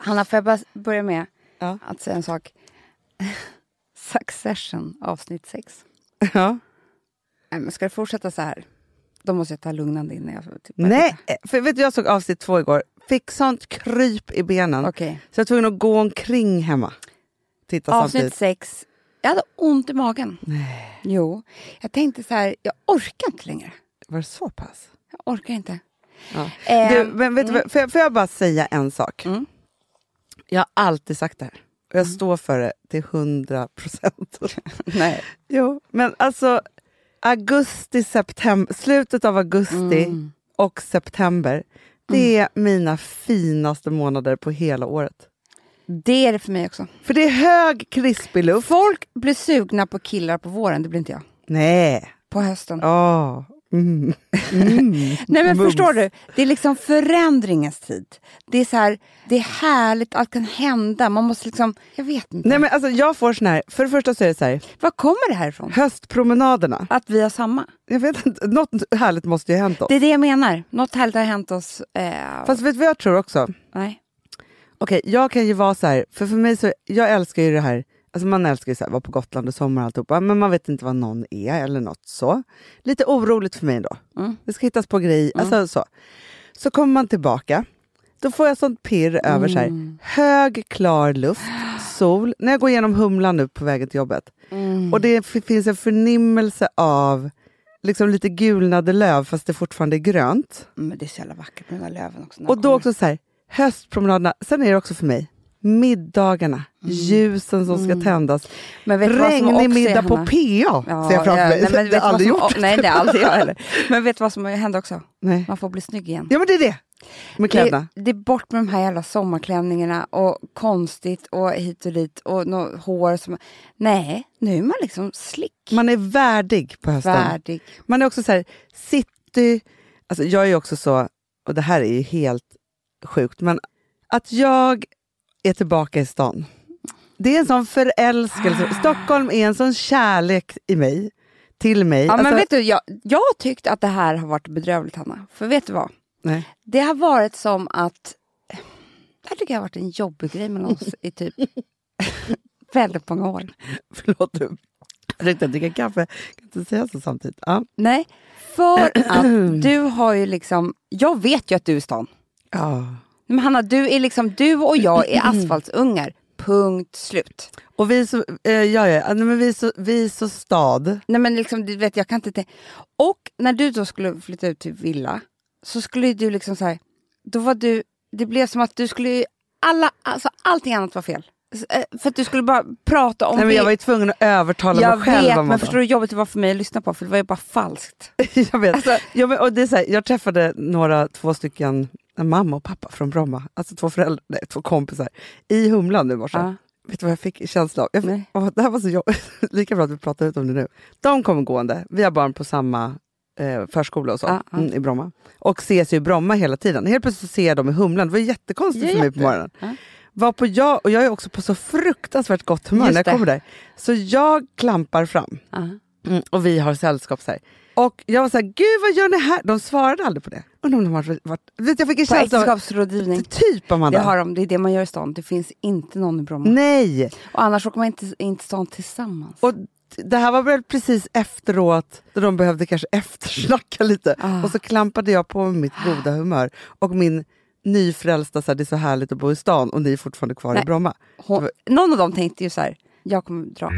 Hanna, får jag bara börja med Ja. att säga en sak? Succession, avsnitt 6. Ja. Nej, men ska det fortsätta så här, då måste jag ta lugnande innan jag... Typ, Nej, för vet du, jag såg avsnitt två igår. Fick sånt kryp i benen. Okej. Så jag var tvungen att gå omkring hemma. Titta Avsnitt samtidigt. 6. Jag hade ont i magen. Nej. Jo. Jag tänkte så här, jag orkar inte längre. Var det så pass? Jag orkar inte. Ja. Ehm, Du, men vet du, vad- får, jag, får jag bara säga en sak? Mm. Jag har alltid sagt det här. Och jag står för det till hundra procent. Nej. Jo, men alltså augusti, september, slutet av augusti Mm. och september. Det är mina finaste månader på hela året. Det är det för mig också. För det är hög krispig luft. Folk blir sugna på killar på våren, det blir inte jag. Nej. På hösten. Åh. Mm. Mm. Nej men Mums. förstår du, det är liksom förändringens tid. Det är så här, det är härligt, allt kan hända. Man måste liksom, jag vet inte. Nej men alltså jag får sån här, för det första så är det så här, Var kommer det här ifrån? höstpromenaderna. Att vi har samma. Jag vet inte, något härligt måste ju ha hänt oss. Det är det jag menar. Något härligt har hänt oss. Eh, Fast vet du vad jag tror också? nej. Okej, jag kan ju vara så här, för för mig så, jag älskar ju det här, alltså man älskar ju här, vara på Gotland och sommar och alltihopa, men man vet inte vad någon är eller något så. Lite oroligt för mig ändå. Mm. Det ska hittas på grejer, alltså så. Så kommer man tillbaka, då får jag sånt pirr över så Mm. här, hög klar luft, sol, när jag går igenom Humlan nu på vägen till jobbet, Mm. och det finns en förnimmelse av liksom lite gulnade löv fast det fortfarande är grönt. Men det är så jävla vackert med de där löven också. Och då kommer. också så här, höstpromenaderna. Sen är det också för mig, middagarna, ljusen som ska tändas. Men vet du vad som också Regnig middag på? PA ser jag framför mig. nej, men det har aldrig som, gjort. Nej, det är aldrig jag heller. Men vet du vad som händer också? Nej. Man får bli snygg igen. Ja men det är det, med kläderna. Det, det är bort med de här jävla sommarklänningarna och konstigt och hit och dit och nå hår som... Nej, nu är man liksom slick. Man är värdig på hösten. Värdig. Man är också så här, city... Alltså jag är också så, och det här är ju helt sjukt, men att jag är tillbaka i stan. Det är en sån förälskelse. Stockholm är en sån kärlek i mig, till mig. Ja, men Alltså- vet du, jag, jag har tyckt att det här har varit bedrövligt, Hanna. För vet du vad? Nej. Det har varit som att... Det här tycker jag har varit en jobbig grej mellan oss i typ väldigt många år. Förlåt du. Jag tänkte dricka kaffe, kan inte säga så samtidigt. Ja. Nej, för att du har ju liksom... Jag vet ju att du är stan. Ja. Men Hanna, du, är liksom, du och jag är asfaltsungar. Punkt slut. Och vi så, eh, ja, ja, nej, men vi så, vi så stad. Nej, men liksom, du vet, jag kan inte tänka. Och när du då skulle flytta ut till villa så skulle du liksom så här, då var du, det blev som att du skulle, alla, alltså allting annat var fel. Eh, För att du skulle bara prata om Nej, men jag var ju tvungen att övertala jag mig själv vet, om men förstår du hur jobbigt det var för mig att lyssna på? För det var ju bara falskt. jag vet. Alltså- ja, men, och det är så här, jag träffade några, två stycken, en mamma och pappa från Bromma, alltså två föräldrar, nej, två kompisar, i Humlan nu morse. Ja. Vet du vad jag fick känsla av? Jag fick, åh, det här var så jobbigt, lika bra att vi pratar ut om det nu. De kommer gående, vi har barn på samma eh, förskola och så, Ja, ja. Mm, i Bromma. Och ses ju i Bromma hela tiden. Helt plötsligt ser jag dem i Humlan, det var jättekonstigt Ja, för mig på morgonen. Ja. Var på jag, och jag är också på så fruktansvärt gott humör Just när jag det. kommer där. Så jag klampar fram mm, och vi har sällskap. Så här. Och jag var så här, gud vad gör ni här? De svarade aldrig på det. Undrar om de har varit, vet, jag fick en känsla av, äktenskapsrådgivning. typ Amanda. Det har de, det är det man gör i stan. Det finns inte någon i Bromma. Nej! Och annars åker man inte in till stan tillsammans. Och det här var väl precis efteråt, då de behövde kanske eftersnacka lite. Ah. Och så klampade jag på med mitt goda humör. Och min nyfrälsta, så här, det är så härligt att bo i stan och ni är fortfarande kvar Nej. i Bromma. Hon, någon av dem tänkte ju så här, jag kommer dra.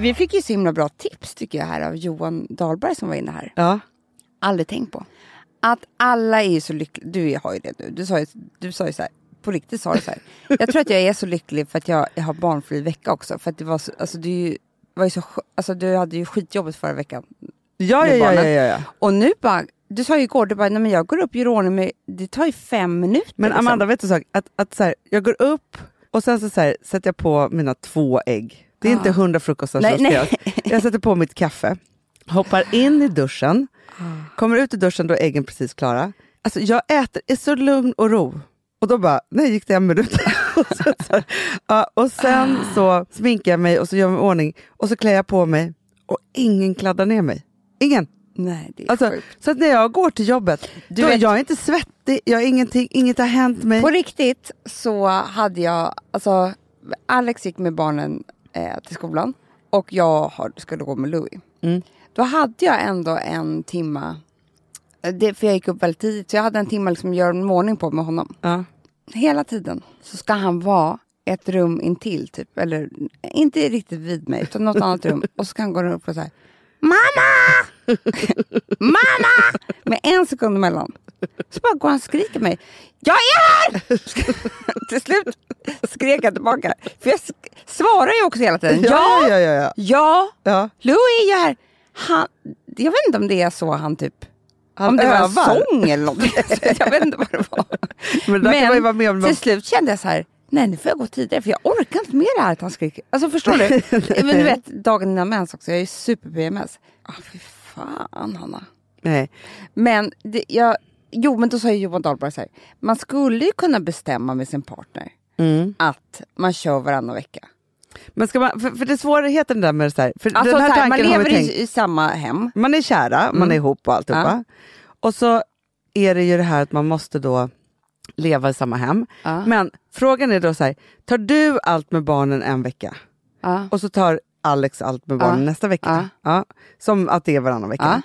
Vi fick ju så himla bra tips tycker jag här av Johan Dahlberg som var inne här. Ja. aldrig tänkt på. Att alla är ju så lyckliga. Du har ju det nu. Du sa ju, du sa ju så här, på riktigt sa du så här. Jag tror att jag är så lycklig för att jag, jag har barnfri vecka också. För att det var så, alltså du, var ju så, alltså du hade ju skitjobbet förra veckan. Ja, ja, ja, ja, ja. Och nu bara, du sa ju igår, du bara, nej men jag går upp, gör ordning med, det tar ju fem minuter. Men liksom. Amanda, vet du en sak? Att, att så här, jag går upp och sen så, så här, sätter jag på mina två ägg. Det är Ah. inte hundra frukostar Nej, ska nej. Jag sätter på mitt kaffe. Hoppar in i duschen, kommer ut i duschen då är äggen precis klara. Alltså jag äter i så lugn och ro. Och då bara, nej gick det en minut? och, så, så ja, och sen så sminkar jag mig och så gör jag mig i ordning och så klär jag på mig och ingen kladdar ner mig. Ingen. Nej, det är Alltså, sjukt. så att när jag går till jobbet, Du då, vet- jag är inte svettig, jag ingenting, inget har hänt mig. På riktigt så hade jag, alltså Alex gick med barnen eh, till skolan och jag har, skulle gå med Louis. Mm. Då hade jag ändå en timma, eh, det, för jag gick upp väldigt tidigt, så jag hade en timma liksom göra en ordning på med honom. Ja. Hela tiden så ska han vara ett rum intill typ, eller inte riktigt vid mig utan något annat rum. Och så kan han gå upp och säga Mamma! Mamma! Med en sekund emellan. Så bara går han och skriker mig. Jag är här! Till slut skrek jag tillbaka. För jag svarar ju också hela tiden. Ja, ja, ja, ja. ja, ja. Louis är här. Han, jag vet inte om det är så han typ... Han om det var en övar. sång eller något. jag vet inte vad det var. Men ju vara med om. till slut kände jag så här, nej nu får jag gå tidigare för jag orkar inte med det här att han skriker. Alltså förstår du? Men du vet dagen innan mens också, jag är ju super-PMS. Ah, fy fan Hanna. Nej. Men det, jag, jo men då sa ju Johan Dahlberg så här, man skulle ju kunna bestämma med sin partner Mm. att man kör varannan vecka. Men ska man, för, för det svårigheten där med det så här, för Alltså den här här, man lever tänkt. i, i samma hem. Man är kära, man är ihop och alltihopa. Och så är det ju det här att man måste då leva i samma hem. Ja. Men frågan är då så här, tar du allt med barnen en vecka Ja. och så tar Alex allt med barnen Ja. nästa vecka? Ja. Som att det är varannan vecka. Ja.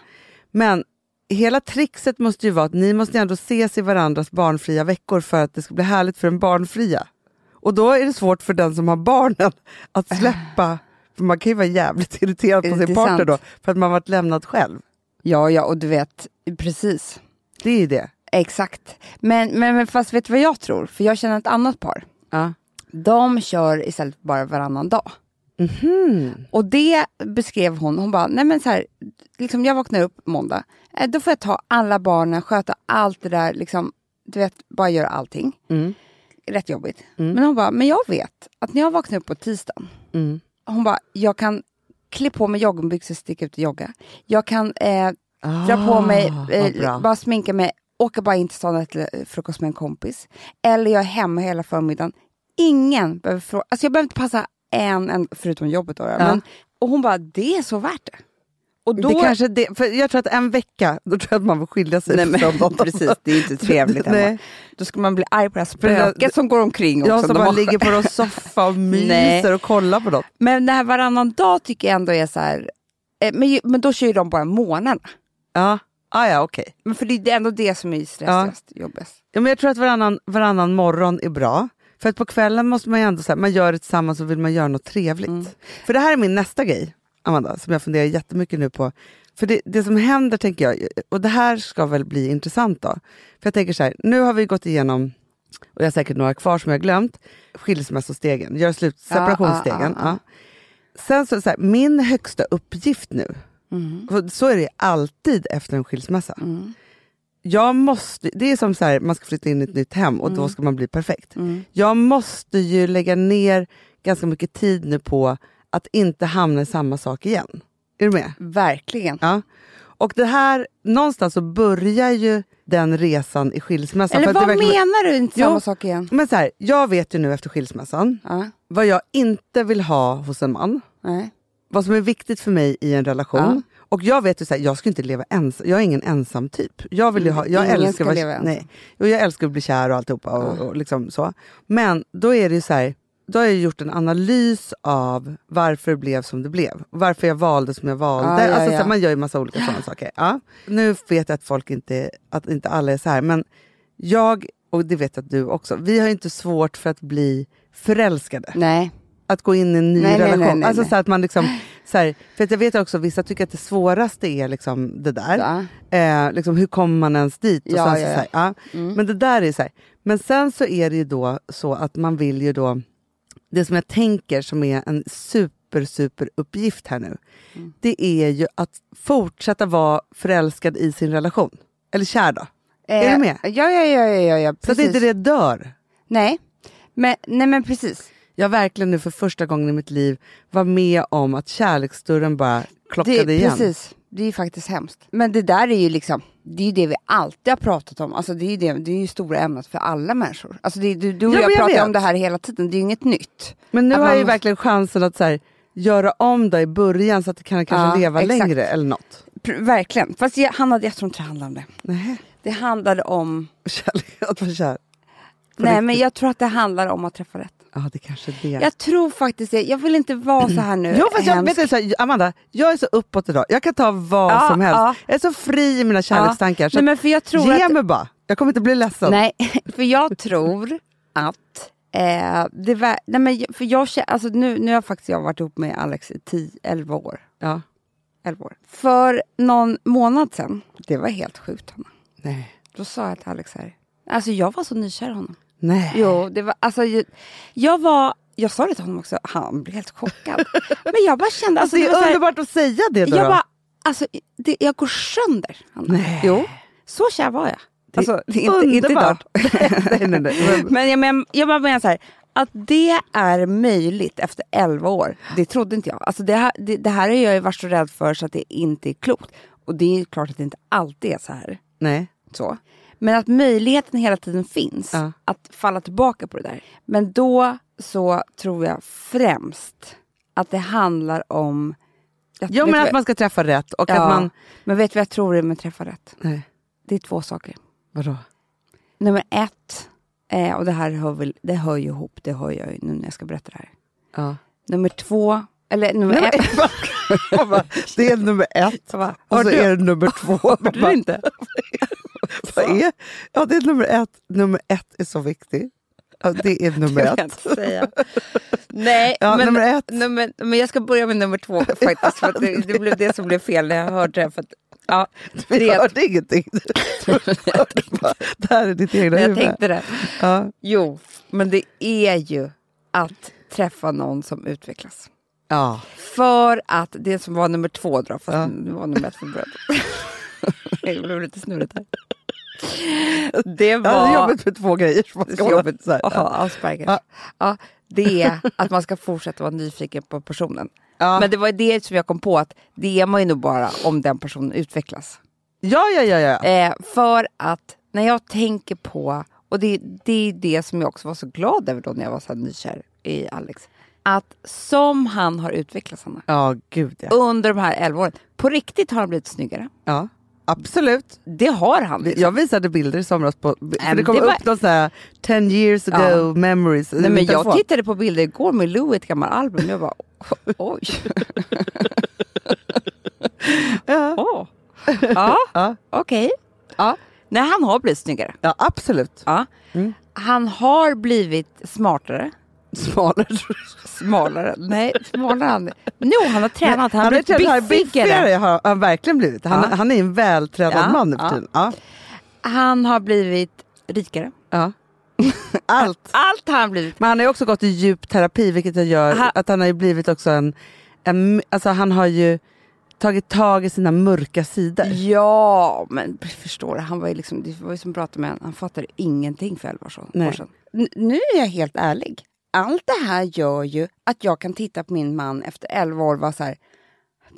Men hela trixet måste ju vara att ni måste ändå ses i varandras barnfria veckor för att det ska bli härligt för den barnfria. Och då är det svårt för den som har barnen att släppa, för man kan ju vara jävligt irriterad på sin partner då, för att man varit lämnad själv. ja, ja, och du vet, precis. Det är ju det. Exakt. Men, men, men fast vet du vad jag tror? För jag känner ett annat par. Ja. De kör istället bara varannan dag. Och det beskrev hon, hon bara, nej men så här, liksom jag vaknar upp måndag, eh, då får jag ta alla barnen, sköta allt det där, liksom, du vet, bara göra allting. Mm. Rätt jobbigt. Men hon bara, men jag vet att när jag vaknar upp på tisdagen, Mm. hon bara, jag kan klä på mig joggingbyxor och sticka ut och jogga. Jag kan eh, dra på mig, Ah, eh, bara sminka mig, åka bara in till stan och äta frukost med en kompis. Eller jag är hemma hela förmiddagen. Ingen behöver fråga, alltså jag behöver inte passa en, en förutom jobbet då. då. Men, och hon bara, det är så värt det. Och då, det kanske det, för jag tror att en vecka, då tror jag att man får skilja sig Nej, från dem. precis, det är inte trevligt hemma. Då ska man bli arg på det här spöket som går omkring också. Jag som bara ligger på någon soffa och myser och kollar på något. Men det här varannan dag tycker jag ändå är så här, eh, men, men då kör ju de bara månaderna. Ja, ah, ja okej. Men för det är ändå det som är stressigast, jobbigast. Ja, men jag tror att varannan, varannan morgon är bra. För att på kvällen måste man ju ändå, så här, man gör det tillsammans och vill man göra något trevligt. Mm. För det här är min nästa grej, Amanda, som jag funderar jättemycket nu på. För det, det som händer, tänker jag, och det här ska väl bli intressant då. För jag tänker så här, nu har vi gått igenom, och jag har säkert några kvar som jag har glömt, skilsmässostegen, gör slut, separationsstegen. ja, ja, ja. Sen så, så här, min högsta uppgift nu, Mm. så är det alltid efter en skilsmässa. Jag måste, det är som så här, man ska flytta in i ett nytt hem och Mm. då ska man bli perfekt. Jag måste ju lägga ner ganska mycket tid nu på att inte hamna i samma sak igen. Är du med? Verkligen. Ja. Och det här, någonstans så börjar ju den resan i skilsmässan. Eller vad verkligen- menar du? Inte Jo. samma sak igen? Men så här, jag vet ju nu efter skilsmässan Ja. vad jag inte vill ha hos en man. Nej. Vad som är viktigt för mig i en relation. Och jag vet ju så här, jag ska inte leva ensam. Jag är ingen ensam typ. Jag, vill ha, jag, Ingen älskar, ska vara- leva nej. Och jag älskar att bli kär och alltihopa. Och, och liksom så. Men då är det ju så här, då har jag gjort en analys av varför det blev som det blev. Varför jag valde som jag valde. Ja, ja, alltså, Så ja. här, man gör ju massa olika sådana saker. Ja. Nu vet jag att folk inte, att inte alla är så här. Men jag, och det vet jag att du också, vi har ju inte svårt för att bli förälskade Nej. att gå in i en ny Nej, relation. nej, nej, alltså. Så att man liksom, så här, för att jag vet också vissa tycker att det svåraste är liksom det där. Ja. Eh, liksom, hur kommer man ens dit? Och Ja, sen så, ja, så här, ja. Men det där är så här. Men sen så är det ju då så att man vill ju då, det som jag tänker som är en super super uppgift här nu. Mm. Det är ju att fortsätta vara förälskad i sin relation. Eller kär då. är du med? Ja, ja, ja, ja, ja, ja Så att precis. inte det dör. Nej. Men, nej, men precis. Jag verkligen nu för första gången i mitt liv var med om att kärleksdörren bara klockade Det, igen. precis. Det är ju faktiskt hemskt. Men det där är ju liksom, det är ju det vi alltid har pratat om. Alltså det är ju det, det är ju stora ämnet för alla människor. Alltså det, du, du och Ja, jag jag pratar vet. om det här hela tiden, det är ju inget nytt. Men nu har jag ju måste- verkligen chansen att så här, göra om det i början så att det kan kanske Ja, leva exakt. längre eller något. Pr- verkligen. Fast jag, han hade, jag tror inte det handlade om det. Nej. Det handlade om, Kärlek, att vara kär. På nej riktigt. men jag tror att det handlar om att träffa rätt. Ja, det kanske det. Jag tror faktiskt det. Jag vill inte vara så här nu. Jo, fast jag, vet du, så här, Amanda, jag är så uppåt idag. Jag kan ta vad Ja, som helst. ja. Jag är så fri i mina kärlekstankar. Så Nej, men för jag tror ge att, mig bara. Jag kommer inte bli ledsen. Nej, för jag tror att eh, det var, nej men för jag alltså nu, nu har faktiskt jag varit ihop med Alex i 10, 11 år. Ja. 11 år. För någon månad sedan, det var helt sjukt Hanna. Nej. Då sa jag till Alex här, alltså jag var så nykär i honom. Nej. Jo, det var, alltså jag, var, jag sa det till honom också, han blev helt chockad. men jag bara kände, alltså, det det är så här, underbart att säga det då. jag bara, alltså det, jag går sönder. Hanna. Nej. Jo, så kär var jag. Det är Alltså, det är inte, inte idag. underbart. nej, nej, nej. Men- jag, men, jag bara menar så här, att det är möjligt efter 11 år, det trodde inte jag. Alltså det, här, det, det här har jag varit så rädd för så att det inte är klokt. Och det är klart att det inte alltid är så här. nej. Så. Men att möjligheten hela tiden finns Ja. att falla tillbaka på det där. Men då så tror jag främst att det handlar om... Jag, Jo, vet men att man ska träffa rätt och ja, att man... Men vet du vad jag tror är med träffa rätt? Nej, Det är två saker. vadå? Nummer ett, eh, och det här hör, väl, det hör ju ihop, det hör jag ju nu när jag ska berätta det här. Ja. Nummer två, eller nummer Nej, men- ett. Jag bara, det är nummer ett och så är det nummer två. Hörde du inte? Vad är? Ja, det är nummer ett. Nummer ett är så viktig. Ja, det är nummer Det ett. inte säga. Nej, Ja, men, nummer ett. nummer, men jag ska börja med nummer två faktiskt. För det, det blev det som blev fel när jag hörde det. För att, ja, det, hörde ingenting. det här är ditt egna men jag huvud. tänkte det. Ja. Jo, men det är ju att träffa någon som utvecklas. Ja. För att det som var nummer två då, fast Ja. det var nummer ett från början. det blev lite snurrigt här. Det Ja, det är var... jobbigt med två grejer. som man ska jobbigt så här. att ha Asperger. Ja. Ja. det är att man ska fortsätta vara nyfiken på personen. Ja. Men det var det som jag kom på att det är man ju nog bara om den personen utvecklas. ja, ja, ja, ja. Eh, för att när jag tänker på, och det, det är det som jag också var så glad över då när jag var så här nykär i Alex. Att som han har utvecklats Hanna, Ja, gud ja. under de här 11 åren. På riktigt har han blivit snyggare. ja. Absolut. Det har han. Liksom. Jag visade bilder i somras på, för det kom det var- upp någon sån här 10 years ago Ja. memories. Nej, men jag telefon. tittade på bilder igår med Lou i ett gammalt album. Jag bara, oj. Ja. Åh. Ja, Ja. okej. Ja. Nej, han har blivit snyggare. ja, absolut. Ja. Mm. Han har blivit smartare. Smalare. Smalare. Nej, smalare. Han. Jo, han har tränat. Han, Han har han blivit biffigare. har han verkligen blivit. Han, Ja. han är en vältränad Ja, man nu för tiden. Ja. Han har blivit rikare. Ja. Allt. Allt har han blivit. Men han har också gått i djup terapi vilket gör Ha- att han har ju blivit också en, en alltså han har ju tagit tag i sina mörka sidor. Ja, men förstår du, han var ju liksom, det var ju som att prata med en, han fattade ingenting för 11 år sedan. Nu är jag helt ärlig. Allt det här gör ju att jag kan titta på min man efter 11 år och vara så här,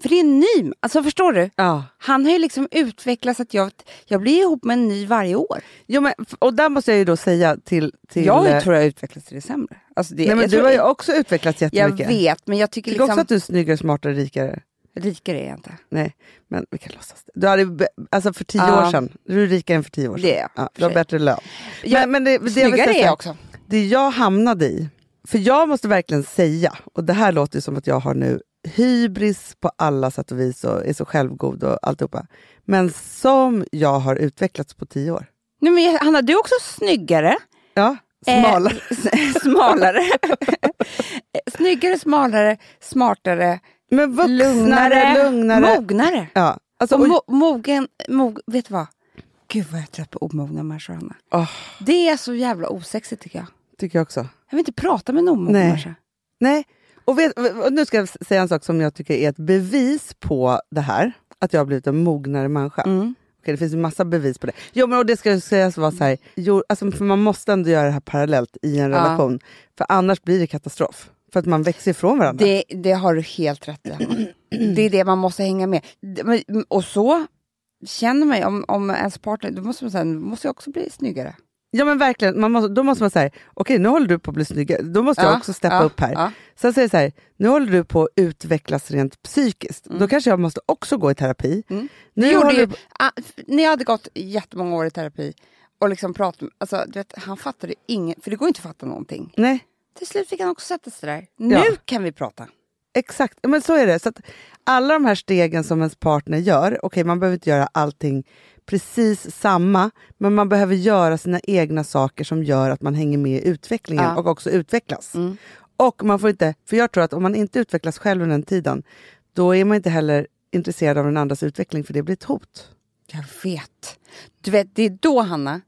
för det är en ny, alltså förstår du? Ja. Han har ju liksom utvecklats att jag, jag blir ihop med en ny varje år. Jo, men, och där måste jag ju då säga till... till jag eh, tror jag utvecklats till det sämre. Alltså det, nej, men jag du har ju också utvecklats Jag jättemycket. vet, men jag tycker tycker också liksom, att du är snyggare, smartare, rikare. rikare är jag inte. Nej, men vi kan låtsas det. Du hade, alltså för tio Ja. år sedan, du är rikare än för tio år sedan. Det är jag, ja, Du har bättre lön. Jag, men, men det, det, jag snyggare säga är jag också. det jag hamnade i, för jag måste verkligen säga, och det här låter som att jag har nu hybris på alla sätt och vis och är så självgod och alltihopa. Men som jag har utvecklats på tio år. Nej, men Hanna, du är också snyggare. Ja, Eh, smalare. s- smalare. Snyggare, smalare, smartare, men vuxnare, lugnare, lugnare. mognare. ja, alltså, Och mo mogen, mog, vet du vad? Gud vad jag är trött på omogna människor, Hanna. Åh. Det är så jävla osexigt tycker jag. Tycker jag också. Jag vill inte prata med en omogen Nej. människa. Nej, och, vet, och nu ska jag säga en sak som jag tycker är ett bevis på det här. Att jag har blivit en mognare människa. Mm. Okej, det finns ju massa bevis på det. Jo, men och det ska sägas vara så här, jo, alltså, för man måste ändå göra det här parallellt i en Ja. relation. För annars blir det katastrof. För att man växer ifrån varandra. Det, det har du helt rätt i. Det är det man måste hänga med. Och så känner man om, om ens partner, då måste man säga, "Nu måste jag också bli snyggare. Ja men verkligen, man måste, då måste man säga, okej nu håller du på att bli snyggare, då måste jag Ja, också steppa ja, upp här. ja. Sen säger jag så här, nu håller du på att utvecklas rent psykiskt, Mm. då kanske jag måste också gå i terapi. Mm. Nu gjorde ju, du- ah, f- ni hade gått jättemånga år i terapi och liksom pratat, alltså, du vet, han fattade inget, för det går inte att fatta någonting. Nej, Till slut fick han också sätta sig där. Nu Ja. kan vi prata. exakt, men så är det. Så alla de här stegen som ens partner gör, okej man behöver inte göra allting precis samma, men man behöver göra sina egna saker som gör att man hänger med i utvecklingen Ja. och också utvecklas. Mm. Och man får inte, för jag tror att om man inte utvecklas själv under den tiden, då är man inte heller intresserad av den andras utveckling, för det blir ett hot. Jag vet. Du vet, det är då, Hanna,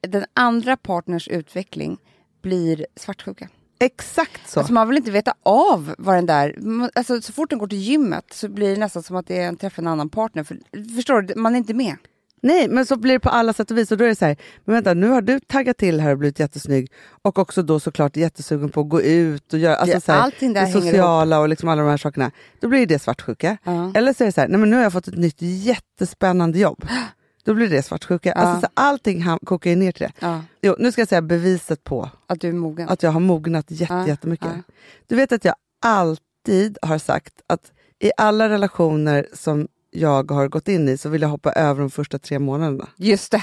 den andra partners utveckling blir svartsjuka. Exakt så. Alltså man vill inte veta av vad den där... Alltså så fort den går till gymmet så blir det nästan som att det är en träff en annan partner. För, förstår du? Man är inte med. Nej, men så blir det på alla sätt och vis. Och då är det så här, men vänta, nu har du taggat till här och blivit jättesnygg och också då såklart jättesugen på att gå ut och göra alltså så här, allting där det sociala och liksom alla de här sakerna. Då blir det svartsjuka. Ja. Eller så är det så här, nej men nu har jag fått ett nytt jättespännande jobb. Då blir det svartsjuka. Ja. Alltså, så allting kokar ju ner till det. Ja, Jo, nu ska jag säga beviset på att du är mogen. att jag har mognat jätte, Ja, jättemycket. Du vet att jag alltid har sagt att i alla relationer som jag har gått in i så vill jag hoppa över de första tre månaderna. Just det.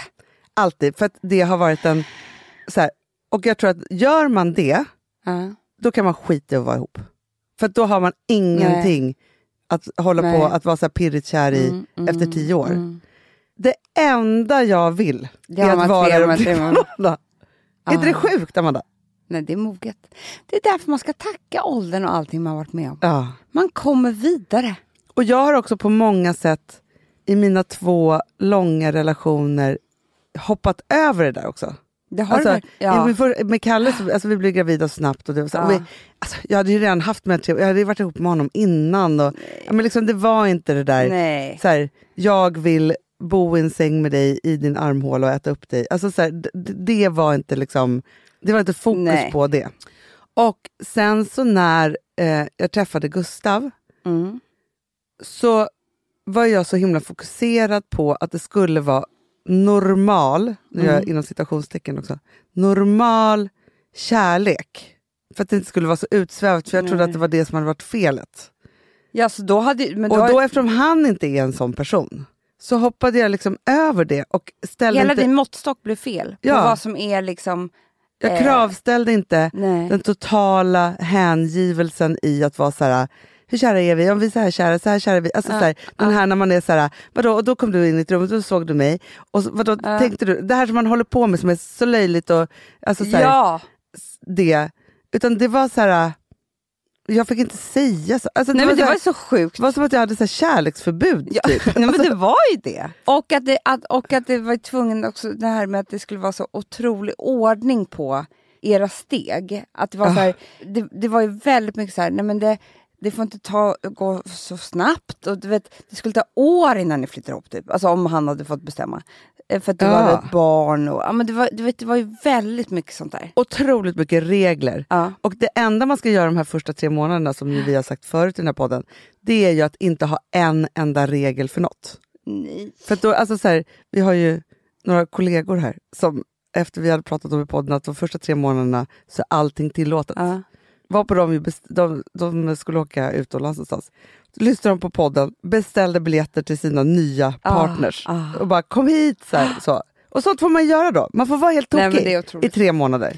Alltid, för att det har varit en... Så här, och jag tror att gör man det, Ja. då kan man skita i att vara ihop. För då har man ingenting att hålla Nej. på att vara så här pirrigt kär i Mm, mm, efter tio år. mm. Det enda jag vill Det är att vara de tre tre månader. månaderna. Är inte det sjukt, Amanda? Nej, det är moget. Det är därför man ska tacka åldern och allting man varit med om. Ja. Man kommer vidare. Och jag har också på många sätt i mina två långa relationer hoppat över det där också. Det har Alltså? Ja. med, med Kalle, så, alltså, vi blev gravida snabbt. Och det var så, Ja. vi, alltså, jag hade ju redan haft med jag hade varit ihop med honom innan. Och, ja, men liksom, det var inte det där, Nej. så här, jag vill bo i en säng med dig i din armhåla och äta upp dig. Alltså, så här, d- d- det var inte liksom, det var inte fokus Nej. på det. Och sen så när eh, jag träffade Gustav Mm. Så var jag så himla fokuserad på att det skulle vara normal, nu gör jag inom citationstecken också, normal kärlek. För att det inte skulle vara så utsvävat, för jag trodde Nej. att det var det som hade varit felet. Ja, så då hade... Men då, Och då eftersom han inte är en sån person, så hoppade jag liksom över det och ställde hela inte, din måttstock blev fel. Ja. På vad som är liksom... jag eh, kravställde inte Nej. den totala hängivelsen i att vara så här. Hur kära är vi? Om vi är så här kära, så här kära är vi. Alltså, Ja, så här, den här när man är så här, vadå? Och då kom du in i ett rum och då såg du mig. Och så, vadå, Ja. tänkte du? Det här som man håller på med som är så löjligt och alltså, så här, Ja, det. Utan det var så här, jag fick inte säga så. Alltså, nej, det, men var det så här, var så sjukt. det var som att jag hade så här kärleksförbud. Ja, Typ. nej, men det var ju det. Och att det, att, och att det var tvungen också, det här med att det skulle vara så otrolig ordning på era steg. Att det var Ah. så här, det, det var ju väldigt mycket så här, nej men det, det får inte ta, gå så snabbt. Och du vet, det skulle ta år innan ni flyttar ihop, typ. Alltså om han hade fått bestämma. Eh, För att du Ja. hade ett barn. Och, ja, men det, var, du vet, det var ju väldigt mycket sånt där. Otroligt mycket regler. Ja. Och det enda man ska göra de här första tre månaderna, som vi har sagt förut i den här podden, det är ju att inte ha en enda regel för något. Nej. För då, alltså så här, vi har ju några kollegor här som efter vi hade pratat om i podden att de första tre månaderna så är allting tillåtet. Ja. Var på de, ju best- de, de skulle åka utomlands någonstans. Så lyssnade de på podden, beställde biljetter till sina nya Ah, partners ah. och bara kom hit. Så, här, så. Och sånt får man göra då. Man får vara helt tokig i tre månader.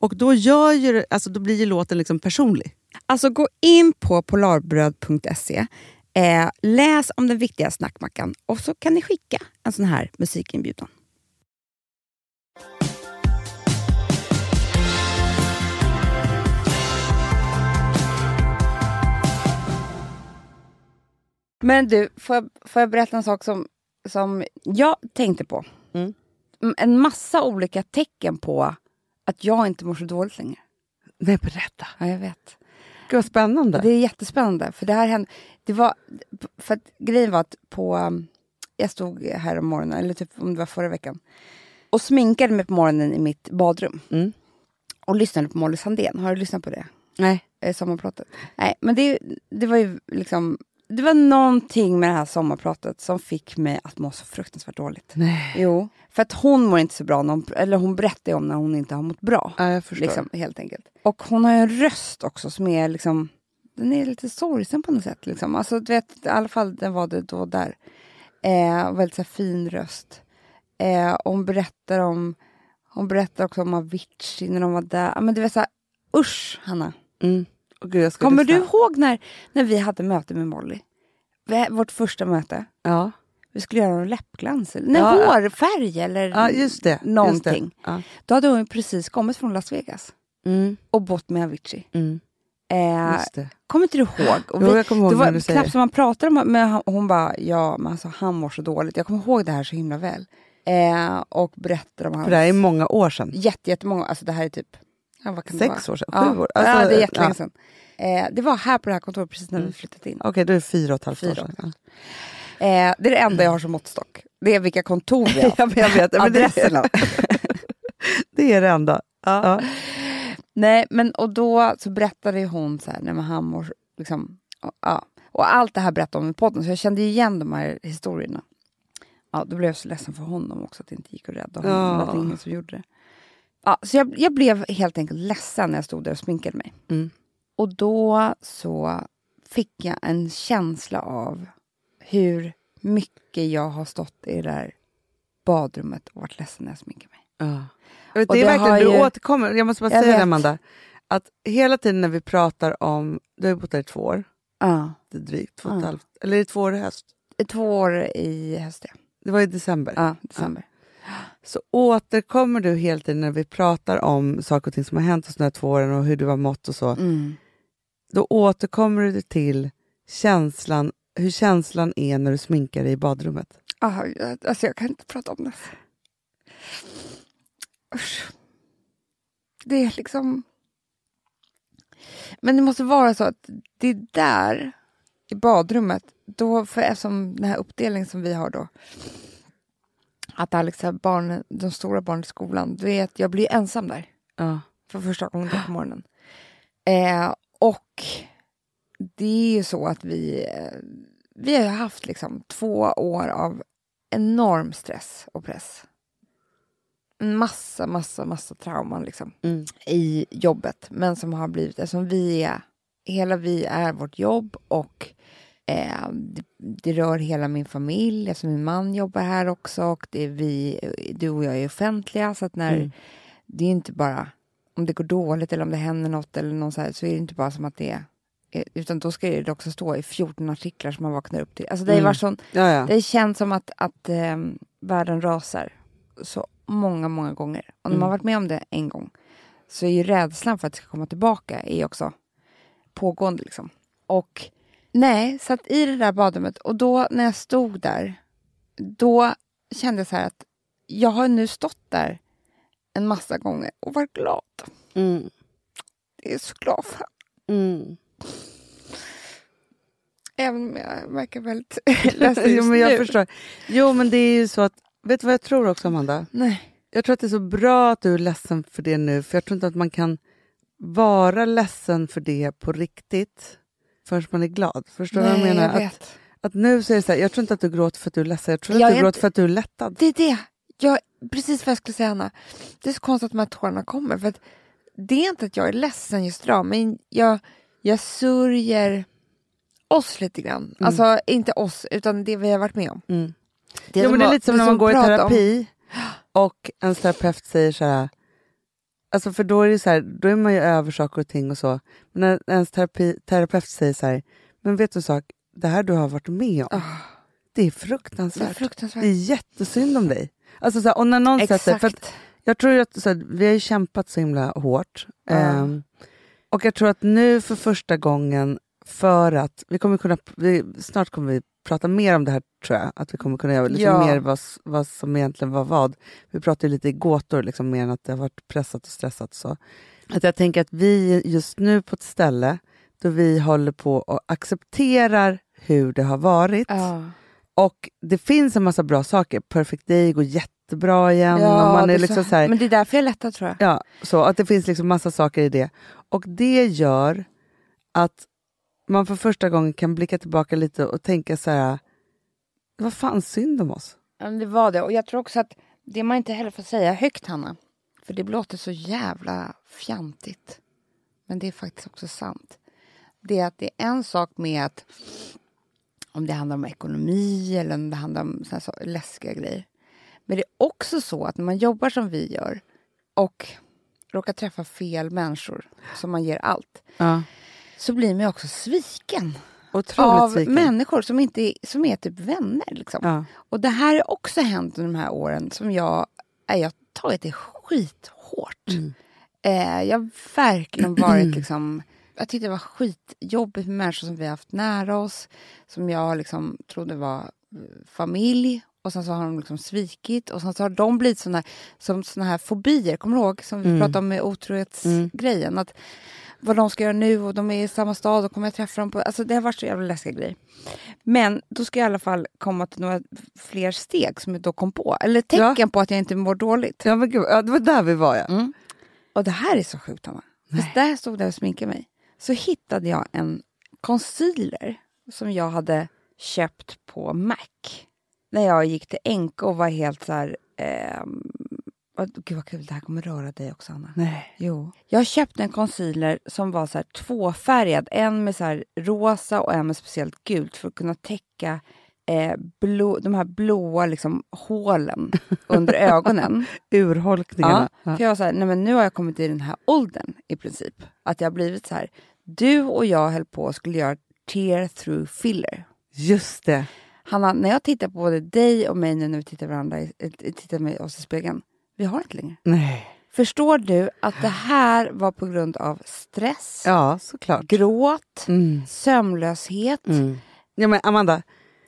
Och då, gör ju, alltså, då blir ju låten liksom personlig. Alltså gå in på polarbröd.se, eh, läs om den viktiga snackmackan och så kan ni skicka en sån här musikinbjudan. Men du, får jag, får jag berätta en sak som, som jag tänkte på? Mm, En massa olika tecken på att jag inte mår så dåligt längre. Nej, berätta. Ja, jag vet. Gud vad spännande. Det är jättespännande. För det här hände, det var, för att grejen var att på, um, jag stod här om morgonen, eller typ om det var förra veckan, och sminkade mig på morgonen i mitt badrum. Mm. Och lyssnade på Molly Sandén. Har du lyssnat på det? Nej. Eh, sommarpratet? Nej, men det, det var ju liksom, det var någonting med det här sommarpratet som fick mig att må så fruktansvärt dåligt. Nej. Jo, för att hon mår inte så bra, hon, eller hon berättar om när hon inte har mått bra. Ja, jag förstår. Liksom, helt enkelt. Och hon har ju en röst också som är liksom... den är lite sorgsen på något sätt. Liksom. Alltså, du vet, I alla fall den var det då där. Eh, väldigt så här, fin röst. Eh, hon berättar om hon berättar också om Avicii när de var där. Men det var så här, usch Hanna. Mm. Gud, Kommer lyssna. du ihåg när, när vi hade möte med Molly? Vi- Vårt första möte. Ja. Vi skulle göra någon läppglans. Nej, Ja. hårfärg eller ja, just det. någonting. Just det. Ja. Då hade hon precis kommit från Las Vegas Mm. och bott med Avicii. Mm. Eh, kommer inte du ihåg? Och Jo, jag kommer ihåg det var du säger knappt som man pratade han- och hon bara, ja men alltså han mår så dåligt. Jag kommer ihåg det här så himla väl. Eh, och berättade om hans... För det här är många år sedan. Jätte, jättemånga, alltså det här är typ... Ja, Sex år sedan? Ja. Sju år? ja, Alltså, det är jättelänge ja. sedan. Eh, det var här på det här kontoret precis när Mm. vi flyttat in. Okej, då är det fyra och ett halvt år Fyra och sedan. Eh, det är det enda jag har som måttstock. Det är vilka kontor vi har. Ja, jag vet. Men Adresserna. det är det enda. Ja. Nej, men och då så berättade hon så här, nej men han mår, liksom, och, ja. Och allt det här berättade hon i podden, så jag kände igen de här historierna. Ja, då blev jag så ledsen för honom också, att det inte gick att rädda honom. Ja. Det var ingen som gjorde det. Ja, så jag, jag blev helt enkelt ledsen när jag stod där och sminkade mig. Mm. Och då så fick jag en känsla av hur mycket jag har stått i det där badrummet och varit ledsen när jag sminkar mig. Ja. Vet, det är verkligen, du ju- återkommer, jag måste bara Jag säga det. Amanda, att hela tiden när vi pratar om, du har ju bott där i två år, Ja. det är drygt, två och ett Ja. halvt, eller är det två år i höst? Två år i höst, ja. Det var i december. ja december. Så återkommer du hela tiden när vi pratar om saker och ting som har hänt oss de här två åren och hur du har mått och så. Mm. Då återkommer du till känslan, hur känslan är när du sminkar dig i badrummet. Ah, jag- alltså jag kan inte prata om det. Usch. Det är liksom... Men det måste vara så att det är där, i badrummet, då, för eftersom den här uppdelningen som vi har då, att Alex har barn, de stora barnen i skolan, du vet, jag blir ensam där Ja. för första gången då på morgonen. Eh, och det är ju så att vi, eh, vi har haft liksom två år av enorm stress och press. Massa, massa, massa trauman liksom Mm. i jobbet, men som har blivit, eftersom vi är, hela vi är vårt jobb och eh, det, det rör hela min familj, eftersom min man jobbar här också och det är vi, du och jag är offentliga, så att när Mm. det är inte bara om det går dåligt eller om det händer något eller någon så, här, så är det inte bara som att det är eh, utan då ska det också stå i 14 artiklar som man vaknar upp till. Alltså det, Mm. varit sån, Ja, ja. det känns som att, att ehm, världen rasar så många, många gånger. Och när man Mm. varit med om det en gång så är ju rädslan för att det ska komma tillbaka är också pågående. Liksom. Och nej, så att i det där badrummet och då när jag stod där då kände jag så här att jag har nu stått där en massa gånger och varit glad. Mm. Jag är så glad för Mm. Även om jag verkar väldigt ledsen jo, men jag nu. förstår. Jo, men det är ju så att, vet du vad jag tror också Amanda? Nej. Jag tror att det är så bra att du är ledsen för det nu, för jag tror inte att man kan vara ledsen för det på riktigt förrän man är glad. Förstår du vad jag menar? jag Att, vet. att nu så är det så här, jag tror inte att du gråter för att du är ledsen, jag tror Jag att du gråter inte- för att du är lättad. Det är det. Jag, precis vad jag skulle säga, Anna. Det är så konstigt att de här tårarna kommer. För att det är inte att jag är ledsen just idag, men jag, jag sörjer oss lite grann. Alltså inte oss, utan det vi har varit med om. Mm. Det jo, men det är lite som när man går i pratar om- terapi och en terapeut säger så här, alltså för då är det så här, då är man ju över saker och ting och så, men när ens terapi, terapeut säger så här, men vet du en sak, det här du har varit med om, Ah, det är det är fruktansvärt. fruktansvärt. Det är jättesynd om dig. Alltså så här, och när någon sätter, för att Exakt. jag tror att så här, vi har ju kämpat så himla hårt. Ja. Ehm, och jag tror att nu för första gången, för att vi kommer kunna, vi, snart kommer vi prata mer om det här tror jag, att vi kommer kunna göra lite Ja. mer vad, vad som egentligen var vad. Vi pratar ju lite i gåtor, liksom, mer än att det har varit pressat och stressat. Så. Att jag tänker att vi just nu på ett ställe då vi håller på och accepterar hur det har varit. Ja. Och det finns en massa bra saker. Perfect Day går jättebra igen. och man är liksom så, här, Men det är därför jag är lättad tror jag. Ja, så att det finns liksom massa saker i det. Och det gör att man för första gången kan blicka tillbaka lite och tänka så här, var fan synd om oss. Ja, det var det. Och jag tror också att det man inte heller får säga högt, Hanna, för det låter så jävla fjantigt. Men det är faktiskt också sant. det är att det är en sak med att om det handlar om ekonomi eller om det handlar om såna så läskiga grejer. Men det är också så att när man jobbar som vi gör och råkar träffa fel människor som man ger allt Ja. Så blir man ju också sviken Otroligt av sviken. människor som, inte, är- som är typ vänner. Liksom. Ja. Och det här har också hänt under de här åren som jag, jag har tagit det skithårt. Mm. Eh, jag har verkligen varit liksom, jag tyckte det var skitjobbigt med människor som vi har haft nära oss, som jag liksom trodde var eh, familj. Och sen så har de liksom svikit och sen så har de blivit såna, som såna här fobier, kommer du ihåg? Som vi Mm. pratade om med otrohetsgrejen. Att vad de ska göra nu och de är i samma stad och kommer jag träffa dem på... Alltså det har varit så jävla läskiga grejer. Men då ska jag i alla fall komma till några fler steg som jag då kom på. Eller tecken på att jag inte mår dåligt. Ja, men gud, ja, det var där vi var ja. Mm. Och det här är så sjukt, Hanna. För där stod jag och sminkade mig. Så hittade jag en concealer som jag hade köpt på Mac. När jag gick till NK och var helt så här... vad- gud vad kul, det här kommer röra dig också, Anna. Nej. Jo. Jag köpte en concealer som var så här tvåfärgad. En med så här rosa och en med speciellt gult för att kunna täcka eh, blå, de här blåa liksom, hålen under ögonen. Urholkningarna. Ja, för jag var så här, nej men nu har jag kommit i den här åldern i princip. Att jag har blivit så här, du och jag höll på och skulle göra tear through filler. Just det. Hanna, när jag tittar på både dig och mig nu när vi tittar varandra, tittar med oss i spegeln, vi har inte längre. Nej. Förstår du att det här var på grund av stress, Ja, såklart. gråt, Mm. sömnlöshet? Mm. Ja, men Amanda,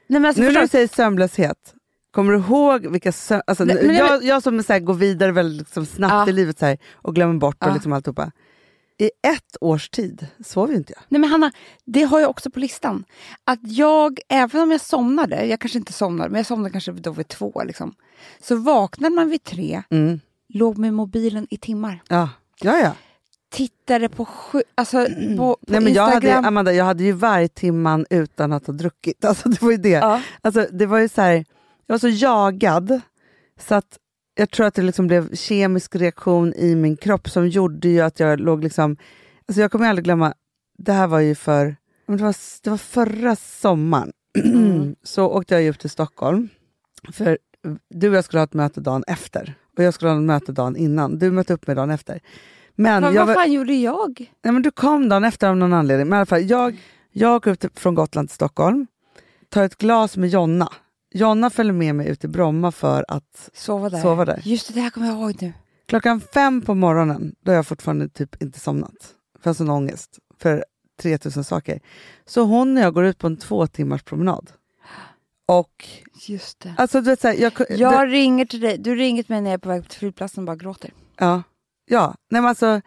Nej, men alltså, nu när du säger sömnlöshet, kommer du ihåg vilka sömn... Alltså, Nej, jag, jag som så här, går vidare väldigt liksom, snabbt Ja. i livet så här, och glömmer bort Ja. och liksom alltihopa. I ett års tid sov ju inte jag. Nej men Hanna, det har jag också på listan. Att jag, även om jag somnade, jag kanske inte somnade, men jag somnade kanske då vid två, liksom, så vaknade man vid tre, Mm. låg med mobilen i timmar. Ja. Ja, ja. Tittade på, sju, alltså, på, på Nej, men jag, hade, Instagram. Amanda, jag hade ju vargtimman utan att ha druckit. Alltså, det var ju det. ja. Alltså, det var ju så här, jag var så jagad så att jag tror att det liksom blev kemisk reaktion i min kropp som gjorde att jag låg liksom... Alltså jag kommer aldrig glömma, det här var ju för... Det var, det var förra sommaren. Mm. så åkte jag upp till Stockholm. För du och jag skulle ha ett möte dagen efter. Och jag skulle ha ett möte dagen innan. Du mötte upp mig dagen efter. Men Men vad var, fan gjorde jag? Nej, men du kom dagen efter av någon anledning. Men i alla fall, jag, jag åker upp till, från Gotland till Stockholm, tar ett glas med Jonna. Jonna följer med mig ut till Bromma för att Sova där. sova där. Just det, det här kommer jag ihåg nu. Klockan fem på morgonen, då har jag fortfarande typ inte somnat. För jag har sån ångest för 3000 saker. Så hon och jag går ut på en två timmars promenad. Och Just det. alltså du vet såhär, jag, det, Jag ringer till dig, du ringer till mig när jag är på väg till flygplatsen och bara gråter. Ja, ja. Nej, men alltså,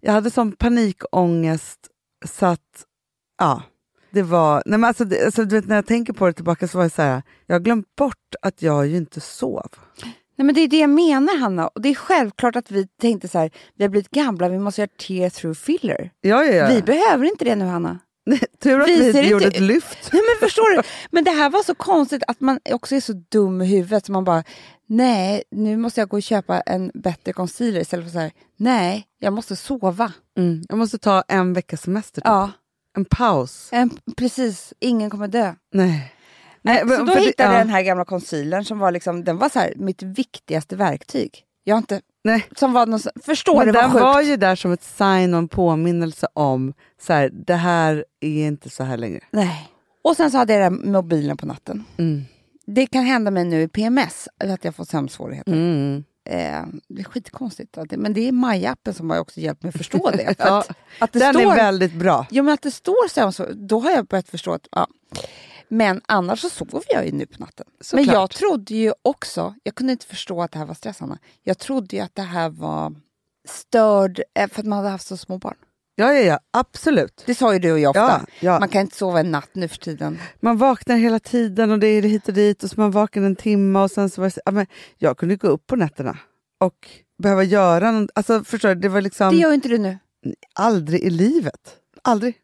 jag hade sån panikångest så att, ja. Det var, nej men alltså, det, alltså, du vet, när jag tänker på det tillbaka så var det så här, jag har glömt bort att jag ju inte sov. Nej, men det är det jag menar, Hanna. Och det är självklart att vi tänkte så här, vi har blivit gamla, vi måste göra tear through filler. Ja, ja, ja. Vi behöver inte det nu, Hanna. Tur att vi vi gjorde ett lyft. Nej, men förstår du? Men det här var så konstigt att man också är så dum i huvudet så man bara, nej, nu måste jag gå och köpa en bättre concealer istället för så här, nej, jag måste sova. Mm. Jag måste ta en veckas semester, typ. Ja, en paus. en, precis, ingen kommer dö. Nej. Nej, så då hittade ja. jag den här gamla concealern som var, liksom, den var så här, mitt viktigaste verktyg. Jag inte, Nej. som var någon, förstår Men det var den sjukt. var ju där som ett sign och en påminnelse om så här, det här är inte så här längre. Nej. Och sen så hade jag den mobilen på natten. Mm. Det kan hända mig nu i PMS att jag får sömnsvårigheter. Mm. Eh, det är skitkonstigt. Men det är Maja-appen som har också hjälpt mig att förstå det. För Ja, att, att det Den står, är väldigt bra. Jo, men att det står sömnsvårigheter, då har jag börjat förstå att... Ja. Men annars så sover jag ju nu på natten. Såklart. Men jag trodde ju också, jag kunde inte förstå att det här var stressande. Jag trodde ju att det här var störd eh, för att man hade haft så små barn. Ja, ja, ja, absolut. Det sa ju du och jag ofta. Ja, ja. Man kan inte sova en natt nu för tiden. Man vaknar hela tiden och det är hit och dit och så man vaknar en timme och sen så var det, ja, men jag kunde gå upp på nätterna och behöva göra något. Alltså förstår du, det var liksom Det gör inte du nu. aldrig i livet. Aldrig.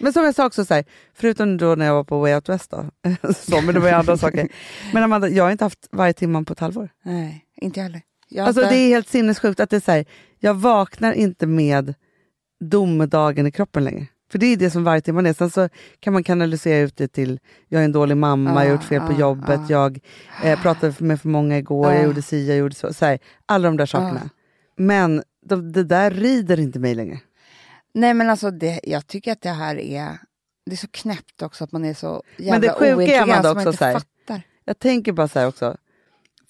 Men som jag sa också, så här, förutom då när jag var på Way Out West, då, så, men det var ju andra saker. Men Amanda, jag har inte haft varje timman på ett halvår. Nej, inte jag heller. Jag Alltså, inte- det är helt sinnessjukt att det är så här, jag vaknar inte med domedagen i kroppen längre. För det är det som vargtimman är. Sen så kan man kanalisera ut det till, jag är en dålig mamma, jag har gjort fel på Ah, jobbet, ah. jag eh, pratade med för många igår, Ah. jag gjorde si, jag gjorde så. så här, alla de där sakerna. Ah. Men de, det där rider inte mig längre. Nej men alltså det, jag tycker att det här är, det är så knäppt också att man är så jävla Men det sjuka är, Amanda, också så här-. Jag tänker bara så här också,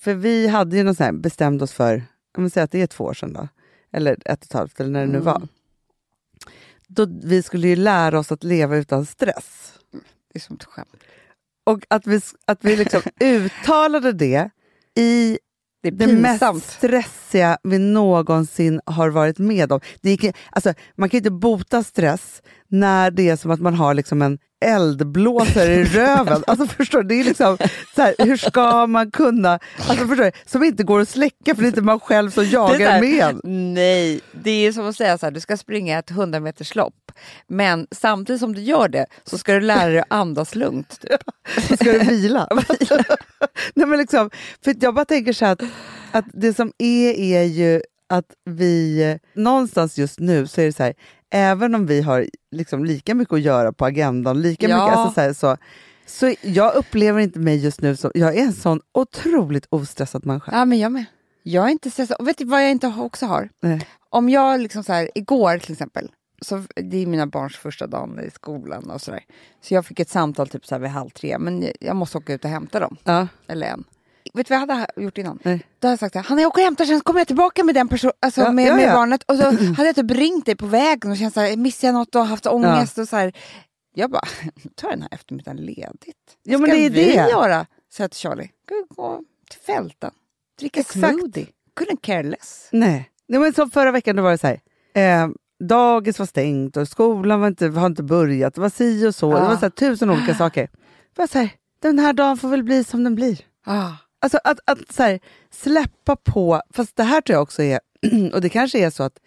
för vi hade ju någon sån här, bestämt oss för, om man säger att det är två år sedan då, eller ett och ett halvt eller när det nu Mm. var. Då vi skulle ju lära oss att leva utan stress. Det är som ett skämt. Och att vi, att vi liksom uttalade det i Det är det mest stressiga vi någonsin har varit med om. Det gick, alltså, man kan inte bota stress när det är som att man har liksom en eldblåsare i röven. Alltså, förstår du? Det är liksom, så här, hur ska man kunna... Alltså, förstår du? Som inte går att släcka för det är inte man själv som jagar här, med. Nej, det är som att säga så här, du ska springa ett 100 meters lopp. Men samtidigt som du gör det så ska du lära dig att andas lugnt. Typ. Så ska du vila. Nej, men liksom, för jag bara tänker så här att, att det som är, är ju att vi, någonstans just nu så är det så här, även om vi har liksom lika mycket att göra på agendan, lika Ja. mycket, alltså så, här, så, så jag upplever inte mig just nu som, jag är en sån otroligt ostressad människa. Ja, men jag med. Jag är inte stressad. Och vet du vad jag inte också har? Nej. Om jag liksom så här, igår till exempel, så det är mina barns första dag i skolan och sådär. Så jag fick ett samtal typ så här vid halv tre, men jag måste åka ut och hämta dem. Ja. Eller en. Vet du vad jag hade gjort innan? Nej. Då hade jag sagt Hanna jag åker och hämtar sen kommer jag tillbaka med den personen, alltså Ja, med, ja, med barnet. Och så hade jag typ ringt dig på vägen och känt så här, missar jag något och haft ångest och så här. Jag bara, ta den här eftermiddagen ledigt. Ja, men ska det är vi det. göra? Säger till Charlie. Ska vi gå till fälten? Dricka Exakt. smoothie? Couldn't care less. Nej. Nej, men som förra veckan då var det så här, eh, dagis var stängt och skolan var inte, har inte börjat, det var si och så, det Ja. var så här, tusen olika saker. Det var så här, den här dagen får väl bli som den blir. Ah. Alltså att, att så här, släppa på, fast det här tror jag också är, och det kanske är så att,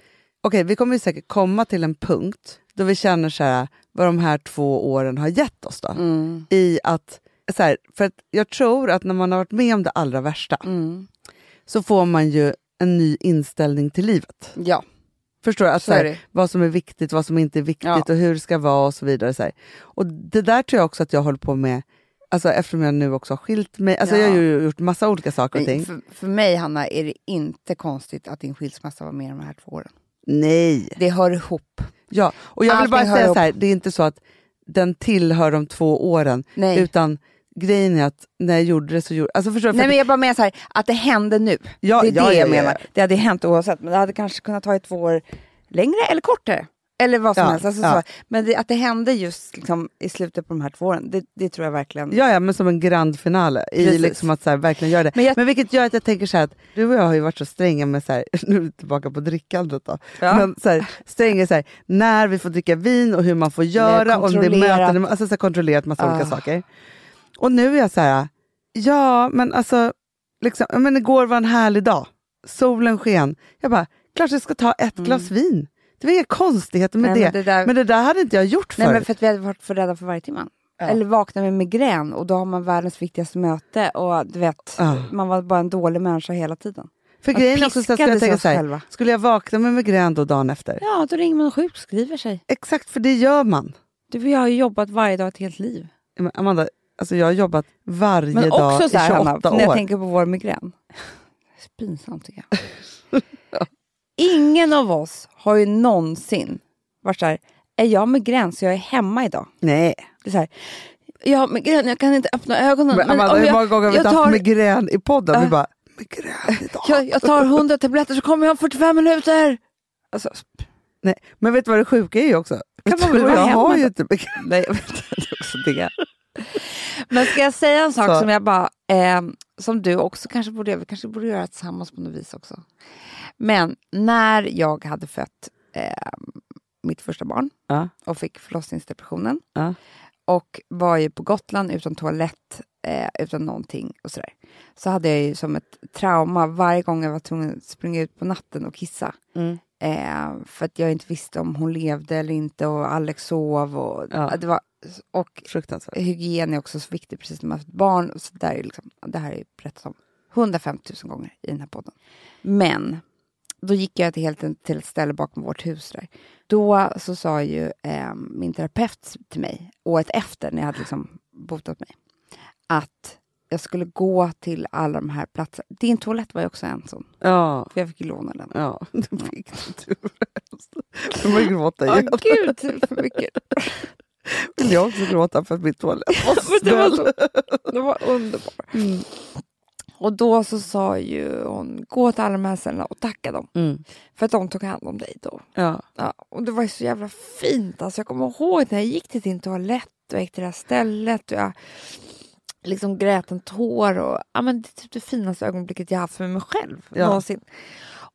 okej vi kommer ju säkert komma till en punkt då vi känner så här, vad de här två åren har gett oss då. Mm. I att, så här, för att jag tror att när man har varit med om det allra värsta Mm. så får man ju en ny inställning till livet. Ja, Förstår du? Att, så så är här, vad som är viktigt, vad som inte är viktigt Ja. och hur det ska vara och så vidare. Så här. Och det där tror jag också att jag håller på med, alltså eftersom jag nu också har skilt mig. Alltså Ja. jag har ju gjort massa olika saker och ting. För, för mig, Hanna, är det inte konstigt att din skilsmässa var med de här två åren. Nej! Det hör ihop. Ja, och jag vill Allting bara säga så här, det är inte så att den tillhör de två åren, Nej. utan grejen är att när jag gjorde det så gjorde alltså förstår? För Nej att- men jag bara menar så här, att det hände nu. Ja, det är ja, det ja, jag ja, menar. Det hade hänt oavsett, men det hade kanske kunnat ta ett två år längre eller kortare. Eller vad som Ja, helst. Alltså, ja. Men det, att det hände just liksom, i slutet på de här två åren, det, det tror jag verkligen. Ja, ja, men som en grand finale i liksom att så här, verkligen göra det. Men Men, jag- vilket gör att jag tänker så här att du och jag har ju varit så stränga med så här, nu är vi tillbaka på drickandet då. Ja. Men så här, stränga så här, när vi får dricka vin och hur man får göra, om det är möten, alltså så kontrollerat massa Ah. olika saker. Och nu är jag så här, ja men alltså, liksom, men igår var en härlig dag, solen sken. Jag bara, klart jag ska ta ett glas vin. Det var inga konstigheter med Mm. Nej, det. men det där- Men det där hade inte jag gjort Nej förut. men för att vi hade varit för rädda för varje timman. Ja. Eller vakna med migrän och då har man världens viktigaste möte och du vet, Ja. man var bara en dålig människa hela tiden. För Man grejen också så skulle jag tänka så här, skulle jag vakna med migrän då dagen efter? Ja, då ringer man och sjukskriver sig. Exakt, för det gör man. Du, jag har jobbat varje dag ett helt liv. Men Amanda, alltså jag har jobbat varje Men dag också i så här, 28 Hanna, år. när jag tänker på vår migrän. Det är pinsamt tycker jag. Ingen av oss har ju någonsin varit så här, är jag migrän så jag är hemma idag? Nej, Det är så här, jag har migrän, jag kan inte öppna ögonen. men men Amanda, hur jag- många gånger har vi inte haft migrän i podden? Ja. Vi bara, migrän idag. jag, jag tar 100 tabletter så kommer jag om 45 minuter. Alltså, Nej, men vet du vad det sjuka är också? Kan man jag har ju inte migrän. nej, jag vet inte, det är också det. Men ska jag säga en sak Så. som jag bara, eh, som du också kanske borde göra, vi kanske borde göra tillsammans på något vis också. Men när jag hade fött eh, mitt första barn Ja. och fick förlossningsdepressionen Ja. och var ju på Gotland utan toalett, eh, utan någonting och sådär. Så hade jag ju som ett trauma varje gång jag var tvungen att springa ut på natten och kissa. Mm. Eh, för att jag inte visste om hon levde eller inte och Alex sov. Och, Ja. det var, och Fruktansvärt. hygien är också så viktigt precis när man har ett barn. Så där är liksom, det här är berättat om 150 000 gånger i den här podden. Men då gick jag till, helt till ett ställe bakom vårt hus där. Då så sa ju eh, min terapeut till mig, året efter när jag hade liksom botat mig, att jag skulle gå till alla de här platserna. Din toalett var ju också en sån, Ja, för jag fick ju låna den. ja det fick du. Du får gråta Åh igen. gud, för mycket. Vill jag också gråta för att min toalett var Men det var snäll. Det var underbart. Mm. Och då så sa ju hon, gå till alla de här ställena och tacka dem. Mm. För att de tog hand om dig då. Ja. Ja, och det var ju så jävla fint. Alltså jag kommer ihåg när jag gick till din toalett och gick till det här stället och jag liksom grät en tår. Och, ja, men det är typ det finaste ögonblicket jag haft med mig själv Ja. någonsin.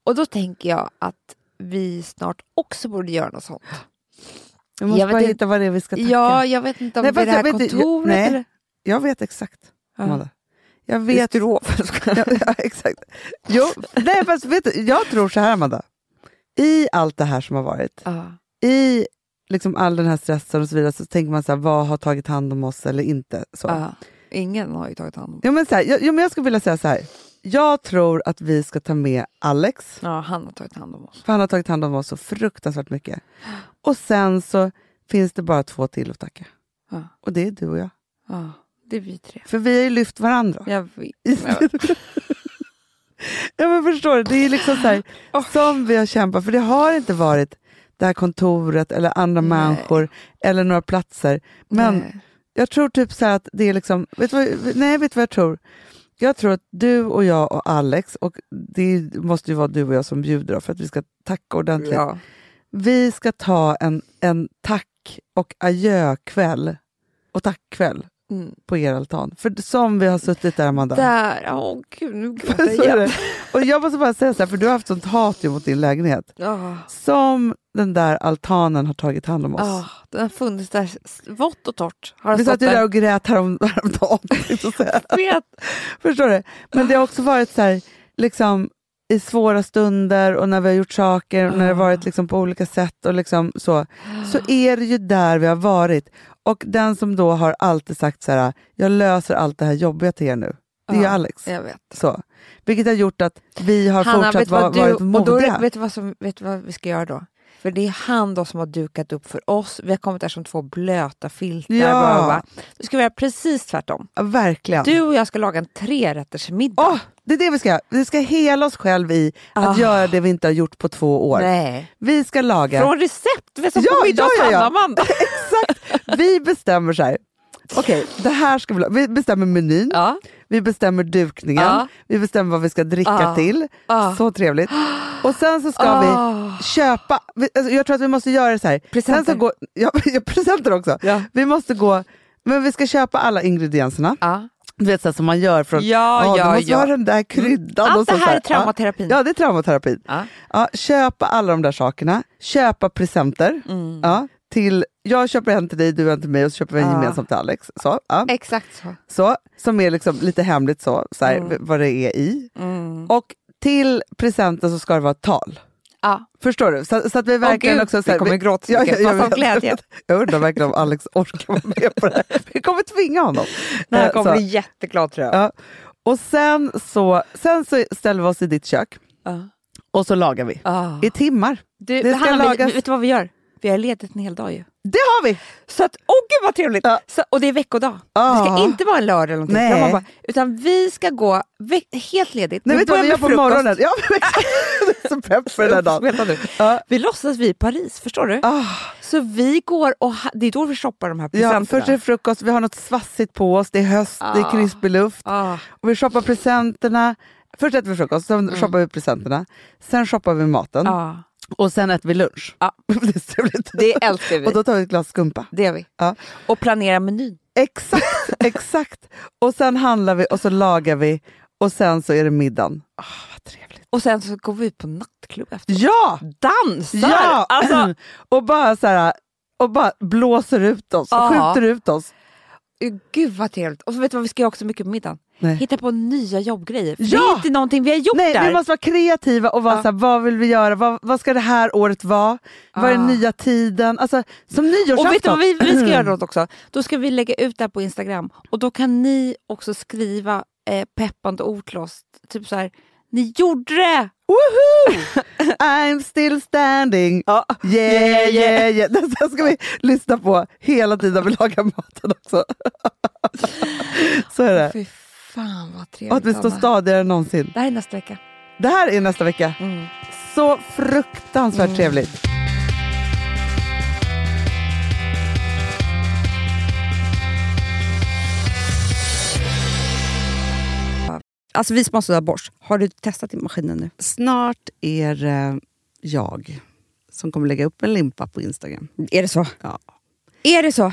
Och då tänker jag att vi snart också borde göra något sånt. Vi måste Jag bara hitta vad det är vi ska tacka. Ja, jag vet inte om Nej, det är det här kontoret nej. eller... Jag vet exakt, Ja. Jag vet. Ja, ja, exakt. Jo, nej, fast vet du, jag tror så här, Amanda. I allt det här som har varit, Ja. i liksom all den här stressen och så vidare, så tänker man så här, vad har tagit hand om oss eller inte? Så. Ingen har ju tagit hand om Ja, men så här, jag, ja, men jag skulle vilja säga så här. Jag tror att vi ska ta med Alex, Ja, han har tagit hand om oss. för han har tagit hand om oss så fruktansvärt mycket. Och sen så finns det bara två till att tacka. Ja. Och det är du och jag. Ja, det är vi tre. För vi har ju lyft varandra. Jag vet. Ja men förstår du, det är liksom så här, Oh. som vi har kämpat, för det har inte varit det här kontoret eller andra Nej. människor eller några platser. Men Nej. Jag tror typ så att det är liksom, vet du vad, nej vet du vad jag tror? Jag tror att du och jag och Alex, och det måste ju vara du och jag som bjuder för att vi ska tacka ordentligt. Ja. Vi ska ta en, en tack och adjökväll och tackkväll Mm. på er altan. För som vi har suttit där Amanda. Där, åh gud nu gråter jag. Och jag måste bara säga så här, för du har haft sånt hat mot din lägenhet. Ja. Som den där altanen har tagit hand om oss. Ja, den har funnits där, vått och torrt. Har Vi satt ju där och grät härom, häromdagen. Förstår du? Men det har också varit så här, liksom i svåra stunder och när vi har gjort saker och när det har varit liksom på olika sätt och liksom så, så är det ju där vi har varit. Och den som då har alltid sagt så här, jag löser allt det här jobbiga till er nu, det är Ja, Alex. Jag vet. Så. Vilket har gjort att vi har Hanna, fortsatt vara, du, varit och då, modiga. vet, du vad som, vet du vad vi ska göra då? För det är han då som har dukat upp för oss. Vi har kommit där som två blöta filtar. Ja. Bla, bla. Då ska precis tvärtom. Ja, verkligen. Du och jag ska laga en trerättersmiddag. Åh, det är det vi ska göra. Vi ska hela oss själv i att Ah. göra det vi inte har gjort på två år. Nej. Vi ska laga... Från recept! Som Ja, på middag ja, ja, ja. Exakt! Vi bestämmer så här. Okej, det här ska vi, vi bestämmer menyn, Ja. Vi bestämmer dukningen, Ja. vi bestämmer vad vi ska dricka Ah. till. Ah. Så trevligt. Och sen så ska Ah. vi köpa, vi, alltså jag tror att vi måste göra det så här. Presenter. Sen så går, ja, presenter också. Ja. Vi måste gå, men vi ska köpa alla ingredienserna. Du vet så här, som man gör från, Ja, "Åh, ja, du måste ja. ha den där kryddan. Allt och så, det så här är traumaterapin. Ja, det är traumaterapin. Ja. Ja, köpa alla de där sakerna, köpa presenter. Mm. Ja, till, jag köper en till dig, du en till mig och så köper vi en Ja. gemensamt till Alex. Så, ja. Exakt så. så, som är liksom lite hemligt så, så här, Mm. vad det är i. Mm. Och till presenten så ska det vara ett tal. Ja. Förstår du? Så, så att vi verkligen Gud, också... Så vi här, kommer gråta så mycket, ja, jag av vet. glädje. Jag undrar verkligen om Alex orkar vara med på det här. Vi kommer tvinga honom. Här Eh, kommer så. bli jätteglad tror jag. Ja. Och sen så, sen så ställer vi oss i ditt kök Ja. och så lagar vi. Ah. I timmar. Du, Det ska Hanna, lagas- vi, vet du vad vi gör? Vi har ledigt en hel dag ju. Det har vi! Så att, åh gud vad trevligt! Ja. Så, och det är veckodag. Ah. Det ska inte vara en lördag eller någonting. Nej. bara, utan vi ska gå helt ledigt. Nej, Vi börjar gör på med frukost. morgonen? Ja, så pepp för den här dagen. Ja. Vi låtsas vi är i Paris, förstår du? Ah, Så vi går och det är då vi shoppar de här ja, presenterna. först är det frukost, vi har något svassigt på oss, det är höst, det är Ah. krispig luft. ah. Och vi shoppar presenterna. Först äter vi frukost, sen Mm. shoppar vi presenterna. Sen shoppar vi maten Ah. Och sen äter vi lunch. Ja. det älskar vi. Och då tar vi ett glas skumpa. Det gör vi. Ja. Och planerar menyn. Exakt, exakt. Och sen handlar vi och så lagar vi och sen så är det middagen. Ah, vad trevligt. Och sen så går vi ut på nattklubb efter. Ja! Dansar! Ja! Alltså, och bara så här, och bara blåser ut oss, Ja. skjuter ut oss. gud vad trevligt. Och så vet du vad vi ska göra också mycket på middagen? Nej. Hitta på nya jobbgrejer. För Ja! Det är inte någonting vi har gjort Nej, där. vi måste vara kreativa och vara Ja. så här, vad vill vi göra? Vad, vad ska det här året vara? Vad är den Ah. nya tiden? Alltså, som nyårsafton. Och vet du vad vi, vi ska göra då också? Då ska vi lägga ut det här på Instagram och då kan ni också skriva eh, peppande ord till oss. Typ så här, Ni gjorde det! Woohoo! I'm still standing. Ja. Yeah, yeah, yeah. Den ska vi lyssna på hela tiden vi lagar maten också. Så är det. Fan vad trevligt. Och att vi står stadigare än någonsin. Det här är nästa vecka. Det här är nästa vecka. Mm. Så fruktansvärt trevligt. Alltså vi sponsrar av Bosch. Har du testat i maskinen nu? Snart är det jag som kommer lägga upp en limpa på Instagram. Är det så? Ja. Är det så?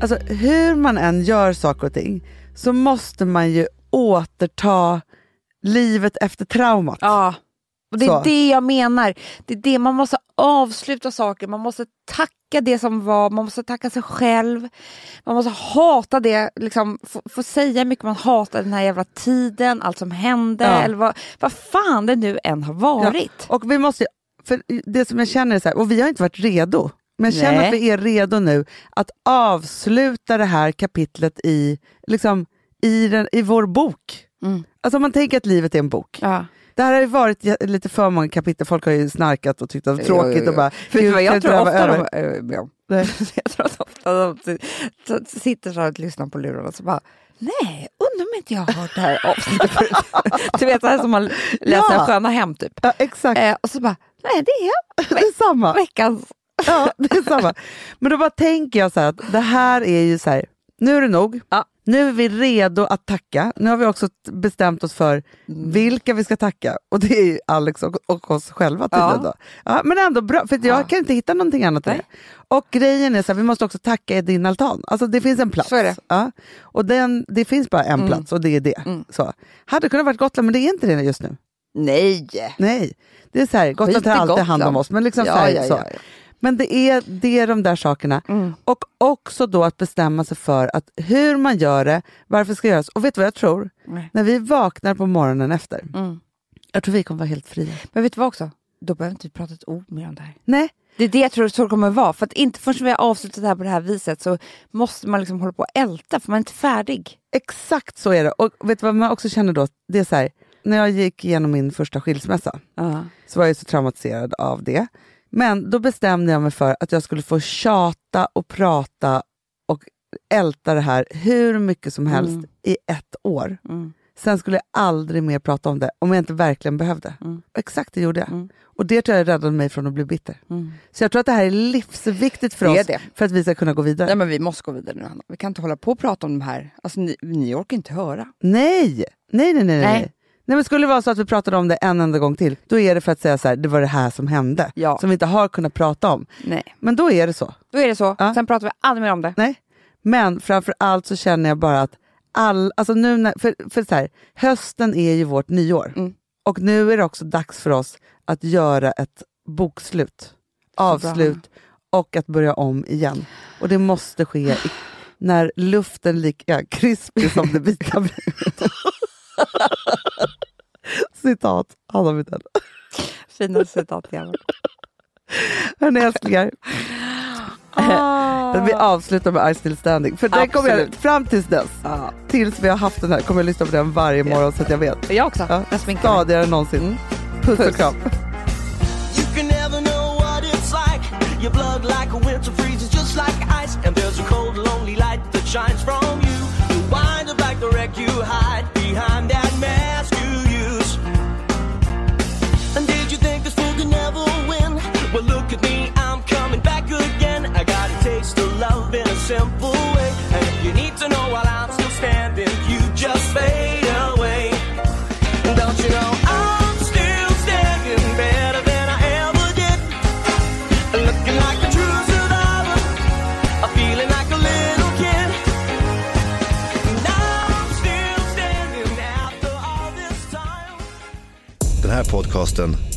alltså hur man än gör saker och ting så måste man ju återta livet efter traumat. Ja, och det är Så. det jag menar. Det är det, man måste avsluta saker, man måste tacka det som var, man måste tacka sig själv. Man måste hata det, liksom, få, få säga hur mycket man hatar den här jävla tiden, allt som hände, Ja. eller vad, vad fan det nu än har varit. Och vi måste, för det som jag känner är så här, och vi har inte varit redo, men Nej. att vi är redo nu att avsluta det här kapitlet i, liksom, i, den, i vår bok. Mm. Alltså man tänker att livet är en bok. Ja. Det här har ju varit lite för många kapitel, folk har ju snarkat och tyckt att det var Jo, jo, tråkigt jo. och bara, Vet du "Gud, vad kan jag tror det ofta de, över?" äh, ja. Nej. jag tror att ofta de sitter så här och lyssnar på lurarna och så bara Nej, undrar om inte jag har hört det här avsnittet förut. Du vet, så här som man läser Ja. Sköna hem typ. Ja, exakt, Eh, och så bara, nej det är det är samma. veckans. Ja, det är samma. Men då bara tänker jag så här att det här är ju så här, nu är det nog. Ja. Nu är vi redo att tacka. Nu har vi också bestämt oss för Mm. vilka vi ska tacka. Och det är ju Alex och, och oss själva tydligen. Ja. Ja, men ändå bra, för jag Ja. kan inte hitta någonting annat. det. Och grejen är så här, vi måste också tacka i din altan. Alltså det finns en plats. Så är det. Ja. Och den, det finns bara en Mm. plats och det är det. Mm. Så. Hade kunnat vara Gotland men det är inte det just nu. Nej! Nej, det är så här, Gotland tar alltid hand om Gotland. oss. Men, liksom så Ja, här, ja, så. Men det är, det är de där sakerna. Mm. Och också då att bestämma sig för att hur man gör det, varför ska det göras. Och vet du vad jag tror? Nej. När vi vaknar på morgonen efter, Mm. jag tror vi kommer vara helt fria. Men vet du vad också? Då behöver inte vi prata ett ord mer om det här. Nej, Det är det jag tror så det kommer vara. För att inte förrän vi har avslutat det här på det här viset så måste man liksom hålla på och älta för man är inte färdig. exakt så är det. Och vet du vad man också känner då? Det är så här, när jag gick igenom min första skilsmässa Ja. så var jag så traumatiserad av det. Men då bestämde jag mig för att jag skulle få tjata och prata och älta det här hur mycket som helst Mm. i ett år. Mm. Sen skulle jag aldrig mer prata om det om jag inte verkligen behövde. Mm. Exakt det gjorde jag. Mm. Och det tror jag räddade mig från att bli bitter. Mm. Så jag tror att det här är livsviktigt för oss det. för att vi ska kunna gå vidare. Nej, men vi måste gå vidare nu, Hanna. Vi kan inte hålla på och prata om de här. Alltså, ni, ni orkar inte höra. Nej! Nej, nej, nej. nej. Nej. Nej. Men skulle det vara så att vi pratade om det en enda gång till, då är det för att säga så här, det var det här som hände, Ja. som vi inte har kunnat prata om. Nej. Men då är det så. Då är det så. Ja. Sen pratar vi aldrig mer om det. Nej. Men framför allt så känner jag bara att all, alltså nu när, för, för så här, hösten är ju vårt nyår. Mm. Och nu är det också dags för oss att göra ett bokslut, avslut och att börja om igen. Och det måste ske i, när luften lika krispig som det vita brudet. Citat Hanna Widell. Fina citat jävel. Hörni älsklingar, Ah. vi avslutar med I still standing. För den kommer jag, fram tills dess, Ja. tills vi har haft den här, kommer jag lyssna på den varje morgon så att jag vet. Jag också. Ja, Jag sminkar stadigare än någonsin. Puss, och Puss. kram. You can never know what it's like. Your blood like a winter freezes just like ice. And there's a cold, lonely light that shines from you. You wind up like the wreck you hide Well, look at me, I'm coming back again. I got a taste of love in a simple way. And if you need to know while I'm still standing, you just fade away. Don't you know I'm still standing better than I ever did? Looking like a true survivor, I'm feeling like a little kid. And I'm still standing after all this time. Den här podcasten